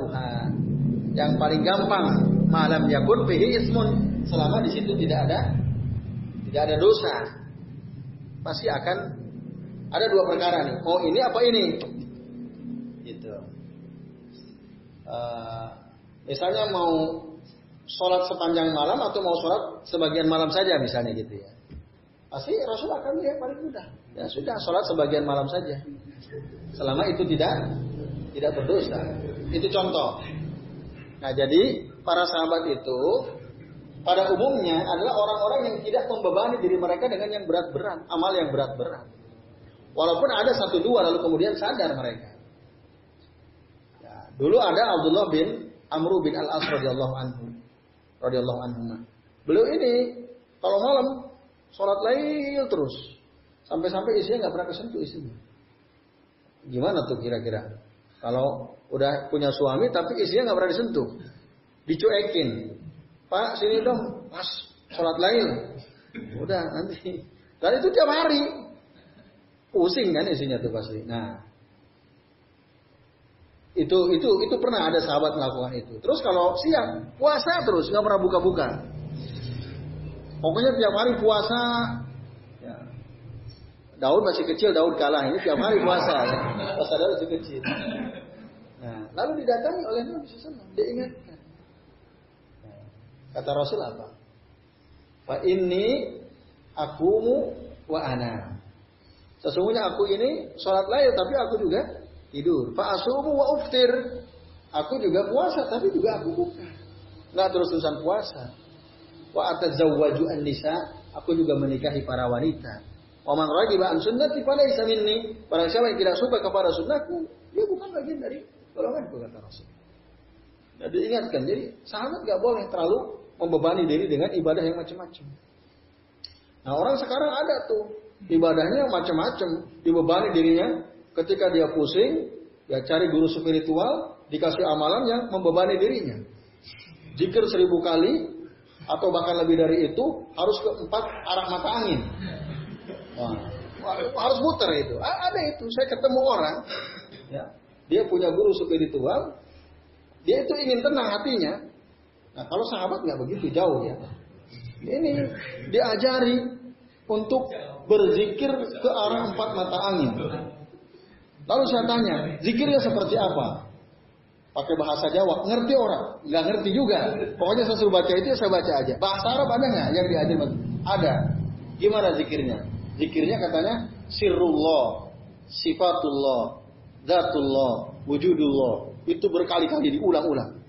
yang paling gampang malam yakun fihi ismun selama di situ tidak ada tidak ada dosa pasti akan ada dua perkara nih mau ini apa ini gitu uh, misalnya mau sholat sepanjang malam atau mau sholat sebagian malam saja misalnya gitu ya. pasti Rasul akan lihat paling mudah. Ya sudah, sholat sebagian malam saja. Selama itu tidak tidak berdosa. Itu contoh. Nah jadi para sahabat itu pada umumnya adalah orang-orang yang tidak membebani diri mereka dengan yang berat-berat, amal yang berat-berat. Walaupun ada satu dua lalu kemudian sadar mereka. Ya, dulu ada Abdullah bin Amru bin Al As radhiyallahu anhu, radhiyallahu anhu. Beliau ini kalau malam sholat lail terus, sampai-sampai isinya nggak pernah kesentuh isinya. Gimana tuh kira-kira? Kalau udah punya suami tapi isinya nggak pernah disentuh, dicuekin. Pak sini dong, pas sholat lain. Udah nanti. Dan itu tiap hari. Pusing kan isinya tuh pasti. Nah, itu itu itu pernah ada sahabat melakukan itu. Terus kalau siang puasa terus nggak pernah buka-buka. Pokoknya tiap hari puasa. Ya. Daud masih kecil, Daud kalah ini tiap hari puasa. Ya. Pas ada masih kecil. Nah, lalu didatangi oleh Nabi SAW. Dia ingatkan. Kata Rasul apa? Fa ini akumu wa ana. Sesungguhnya aku ini sholat lail tapi aku juga tidur. Fa asumu wa uftir. Aku juga puasa tapi juga aku buka. Enggak terus-terusan puasa. Wa atazawwaju an-nisa. Aku juga menikahi para wanita. Wa man ragiba an sunnati falaysa minni. Barang siapa yang tidak suka kepada sunnahku, dia bukan bagian dari golonganku kata Rasul. Nah, diingatkan, jadi sahabat gak boleh terlalu membebani diri dengan ibadah yang macam-macam. Nah orang sekarang ada tuh ibadahnya macam-macam, dibebani dirinya ketika dia pusing, ya cari guru spiritual, dikasih amalan yang membebani dirinya. Jikir seribu kali, atau bahkan lebih dari itu, harus ke empat arah mata angin. Wah, harus muter itu. Ada itu, saya ketemu orang, ya, dia punya guru spiritual, dia itu ingin tenang hatinya. Nah kalau sahabat nggak begitu jauh ya. Ini diajari untuk berzikir ke arah empat mata angin. Lalu saya tanya, zikirnya seperti apa? Pakai bahasa Jawa, ngerti orang? Nggak ngerti juga. Pokoknya saya suruh baca itu, saya baca aja. Bahasa Arab ada nggak yang diajar? Ada. Gimana zikirnya? Zikirnya katanya sirrullah, sifatullah, zatullah, wujudullah. Itu berkali-kali diulang-ulang.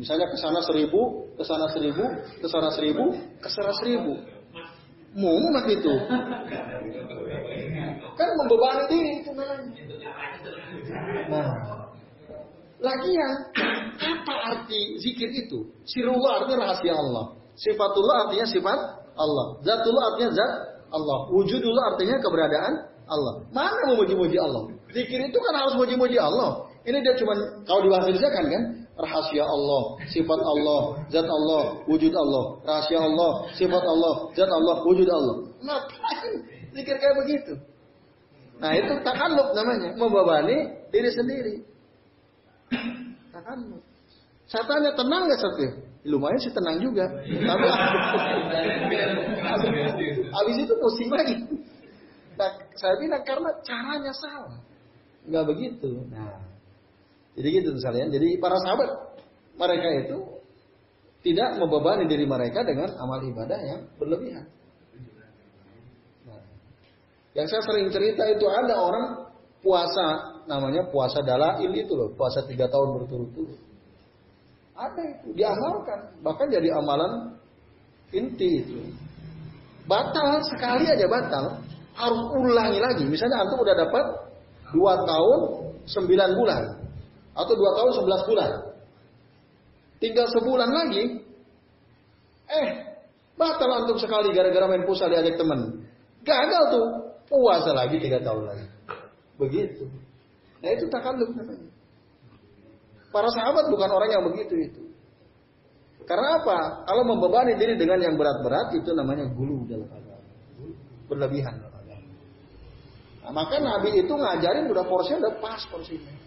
Misalnya ke sana seribu, ke sana seribu, ke sana seribu, ke sana seribu. Mumet itu. Kan membebani diri itu namanya. Nah, lagian apa arti zikir itu? Sirullah artinya rahasia Allah. Sifatullah artinya sifat Allah. Zatullah artinya zat Allah. Wujudullah artinya keberadaan Allah. Mana memuji-muji Allah? Zikir itu kan harus muji-muji Allah. Ini dia cuma kalau dibahas kan kan rahasia Allah, sifat Allah, zat Allah, wujud Allah, rahasia Allah, sifat Allah, zat Allah, wujud Allah. Ngapain zikir kayak begitu? Nah itu takalluf namanya, membebani diri sendiri. Takalluf. Saya tanya tenang nggak Satya? Lumayan sih tenang juga. Tapi habis itu pusing lagi. Nah, saya bilang karena caranya salah. Nggak begitu. Nah, jadi gitu misalnya. Jadi para sahabat mereka itu tidak membebani diri mereka dengan amal ibadah yang berlebihan. Nah, yang saya sering cerita itu ada orang puasa namanya puasa dalail itu loh, puasa tiga tahun berturut-turut. Ada itu diamalkan, bahkan jadi amalan inti itu. Batal sekali aja batal, harus ulangi lagi. Misalnya antum udah dapat dua tahun sembilan bulan atau dua tahun sebelas bulan, tinggal sebulan lagi, eh batal antum sekali gara-gara main pusat diajak teman, gagal tuh puasa lagi tiga tahun lagi, begitu. Nah itu takalluf namanya. Para sahabat bukan orang yang begitu itu. Karena apa? Kalau membebani diri dengan yang berat-berat itu namanya gulu dalam agama. Berlebihan dalam agama. Nah, maka Nabi itu ngajarin udah porsinya udah pas porsinya.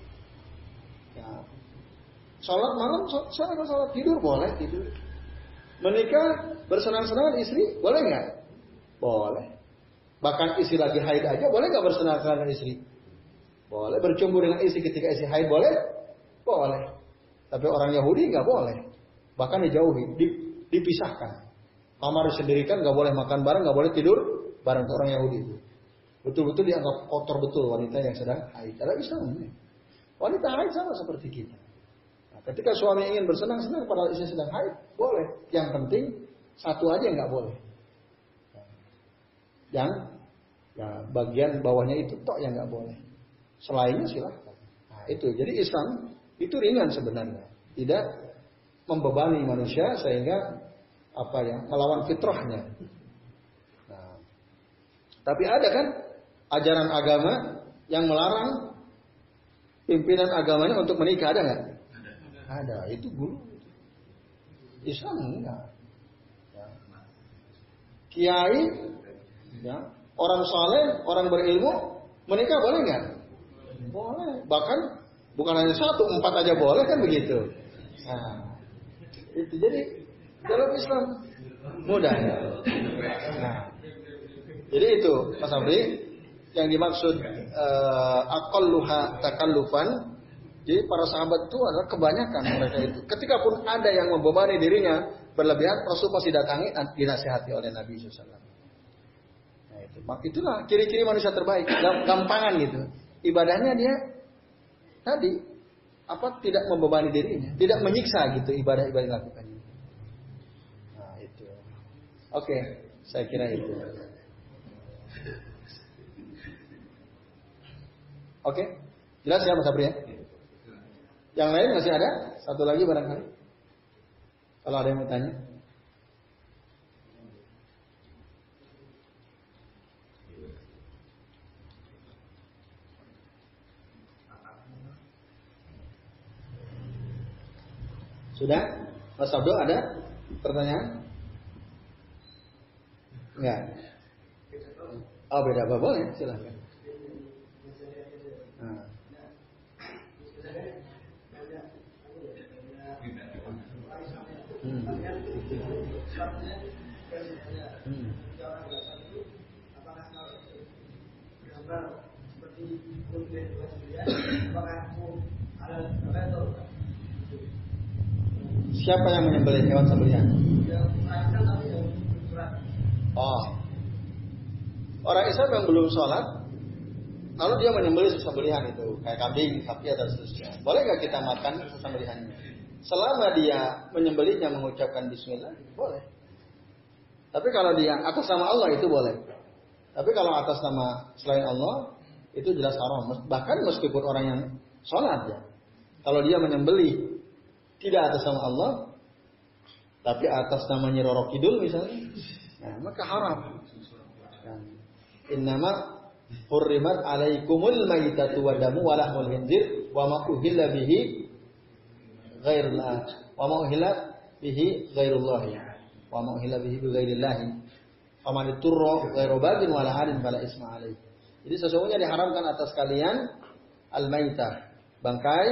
Sholat malam, sholat, sholat tidur boleh tidur. Menikah bersenang-senang istri boleh nggak? Boleh. Bahkan istri lagi haid aja boleh nggak bersenang-senang dengan istri? Boleh. Bercumbu dengan istri ketika istri haid boleh? Boleh. Tapi orang Yahudi nggak boleh. Bahkan dijauhi, dipisahkan. Kamar disendirikan, nggak boleh makan bareng, nggak boleh tidur bareng orang Yahudi itu. Betul-betul dianggap kotor betul wanita yang sedang haid. Karena Islam ini. Wanita haid sama seperti kita. Ketika suami ingin bersenang-senang pada istri sedang haid, boleh. Yang penting satu aja nggak boleh. Yang ya, bagian bawahnya itu tok yang nggak boleh. Selainnya silahkan. Nah, itu. Jadi Islam itu ringan sebenarnya. Tidak membebani manusia sehingga apa ya melawan fitrahnya. Nah, tapi ada kan ajaran agama yang melarang pimpinan agamanya untuk menikah ada nggak? Ada. Itu guru. Islam enggak. Ya. Kiai, ya, orang saleh, orang berilmu menikah boleh nggak? Boleh. Bahkan bukan hanya satu, empat aja boleh kan begitu. Nah, itu jadi dalam Islam mudah. Ya? Nah, jadi itu Mas Abri yang dimaksud uh, akalluha takallufan jadi para sahabat itu adalah kebanyakan mereka itu. Ketika pun ada yang membebani dirinya berlebihan, Rasul pasti datangi dan dinasihati oleh Nabi SAW. Nah itu, itulah ciri-ciri manusia terbaik, gampangan gitu. Ibadahnya dia tadi apa tidak membebani dirinya, tidak menyiksa gitu ibadah-ibadah yang dilakukan. Nah itu, oke, saya kira itu. Oke? Jelas ya Mas Abri ya? Yang lain masih ada? Satu lagi barangkali? Kalau ada yang mau tanya? Sudah? Mas Abdo ada pertanyaan? Enggak. Oh beda apa boleh silahkan. Siapa yang menyembelih hewan sembelihan? Oh. Orang Islam yang belum sholat, lalu dia menyembelih sembelihan itu, kayak kambing, sapi atau seterusnya. Boleh nggak kita makan sembelihannya? Selama dia menyembelihnya mengucapkan Bismillah, boleh. Tapi kalau dia atas nama Allah itu boleh. Tapi kalau atas nama selain Allah itu jelas haram. Bahkan meskipun orang yang sholat ya, kalau dia menyembelih tidak atas nama Allah, tapi atas nama Nyiroro Kidul misalnya, nah, maka haram. Nah, innama hurrimat alaikumul maitatu wa damu wa lahmul wa ma uhilla bihi ghairullah wa ma uhilla bihi ghairullah wa ma uhilla bihi bi ghairillah man iturra ghairu bagin wala adin fala isma alaih. Jadi sesungguhnya diharamkan atas kalian al-maitah, bangkai,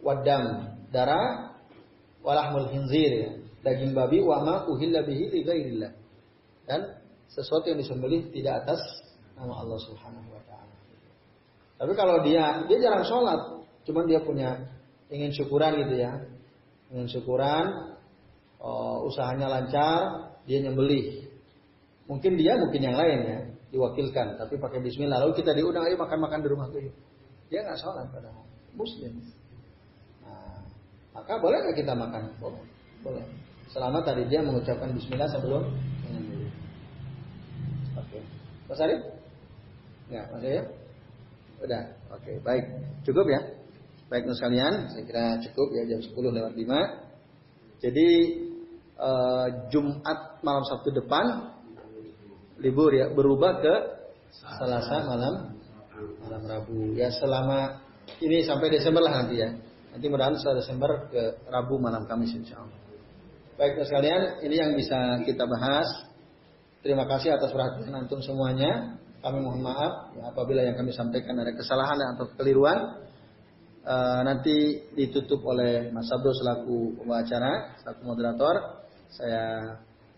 wadam, darah walahmul hinzir ya. daging babi wa ma uhilla bihi li ghairillah. Dan sesuatu yang disembelih tidak atas nama Allah Subhanahu wa taala. Tapi kalau dia dia jarang sholat, cuman dia punya ingin syukuran gitu ya. Ingin syukuran, oh, usahanya lancar, dia nyembelih. Mungkin dia, mungkin yang lain ya, diwakilkan, tapi pakai bismillah. Lalu kita diundang, ayo makan-makan di rumah tuh. Dia nggak sholat padahal. Muslim. Maka boleh nggak kita makan? Boleh. Boleh. Selama tadi dia mengucapkan bismillah sebelum. Oke. Mas Arif? Ya, Mas Arif? Udah. Oke, baik. Cukup ya? Baik sekalian, saya kira cukup ya jam 10 lewat 5. Jadi uh, Jumat malam Sabtu depan libur ya, berubah ke Selasa malam malam Rabu. Ya selama ini sampai Desember lah nanti ya. Nanti mudah-mudahan setelah Desember ke Rabu malam Kamis insya Allah. Baik sekalian, ini yang bisa kita bahas. Terima kasih atas perhatian antum semuanya. Kami mohon maaf ya, apabila yang kami sampaikan ada kesalahan atau kekeliruan. E, nanti ditutup oleh Mas Abdul selaku pembacara, selaku moderator. Saya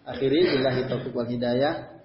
akhiri billahi taufiq wal hidayah.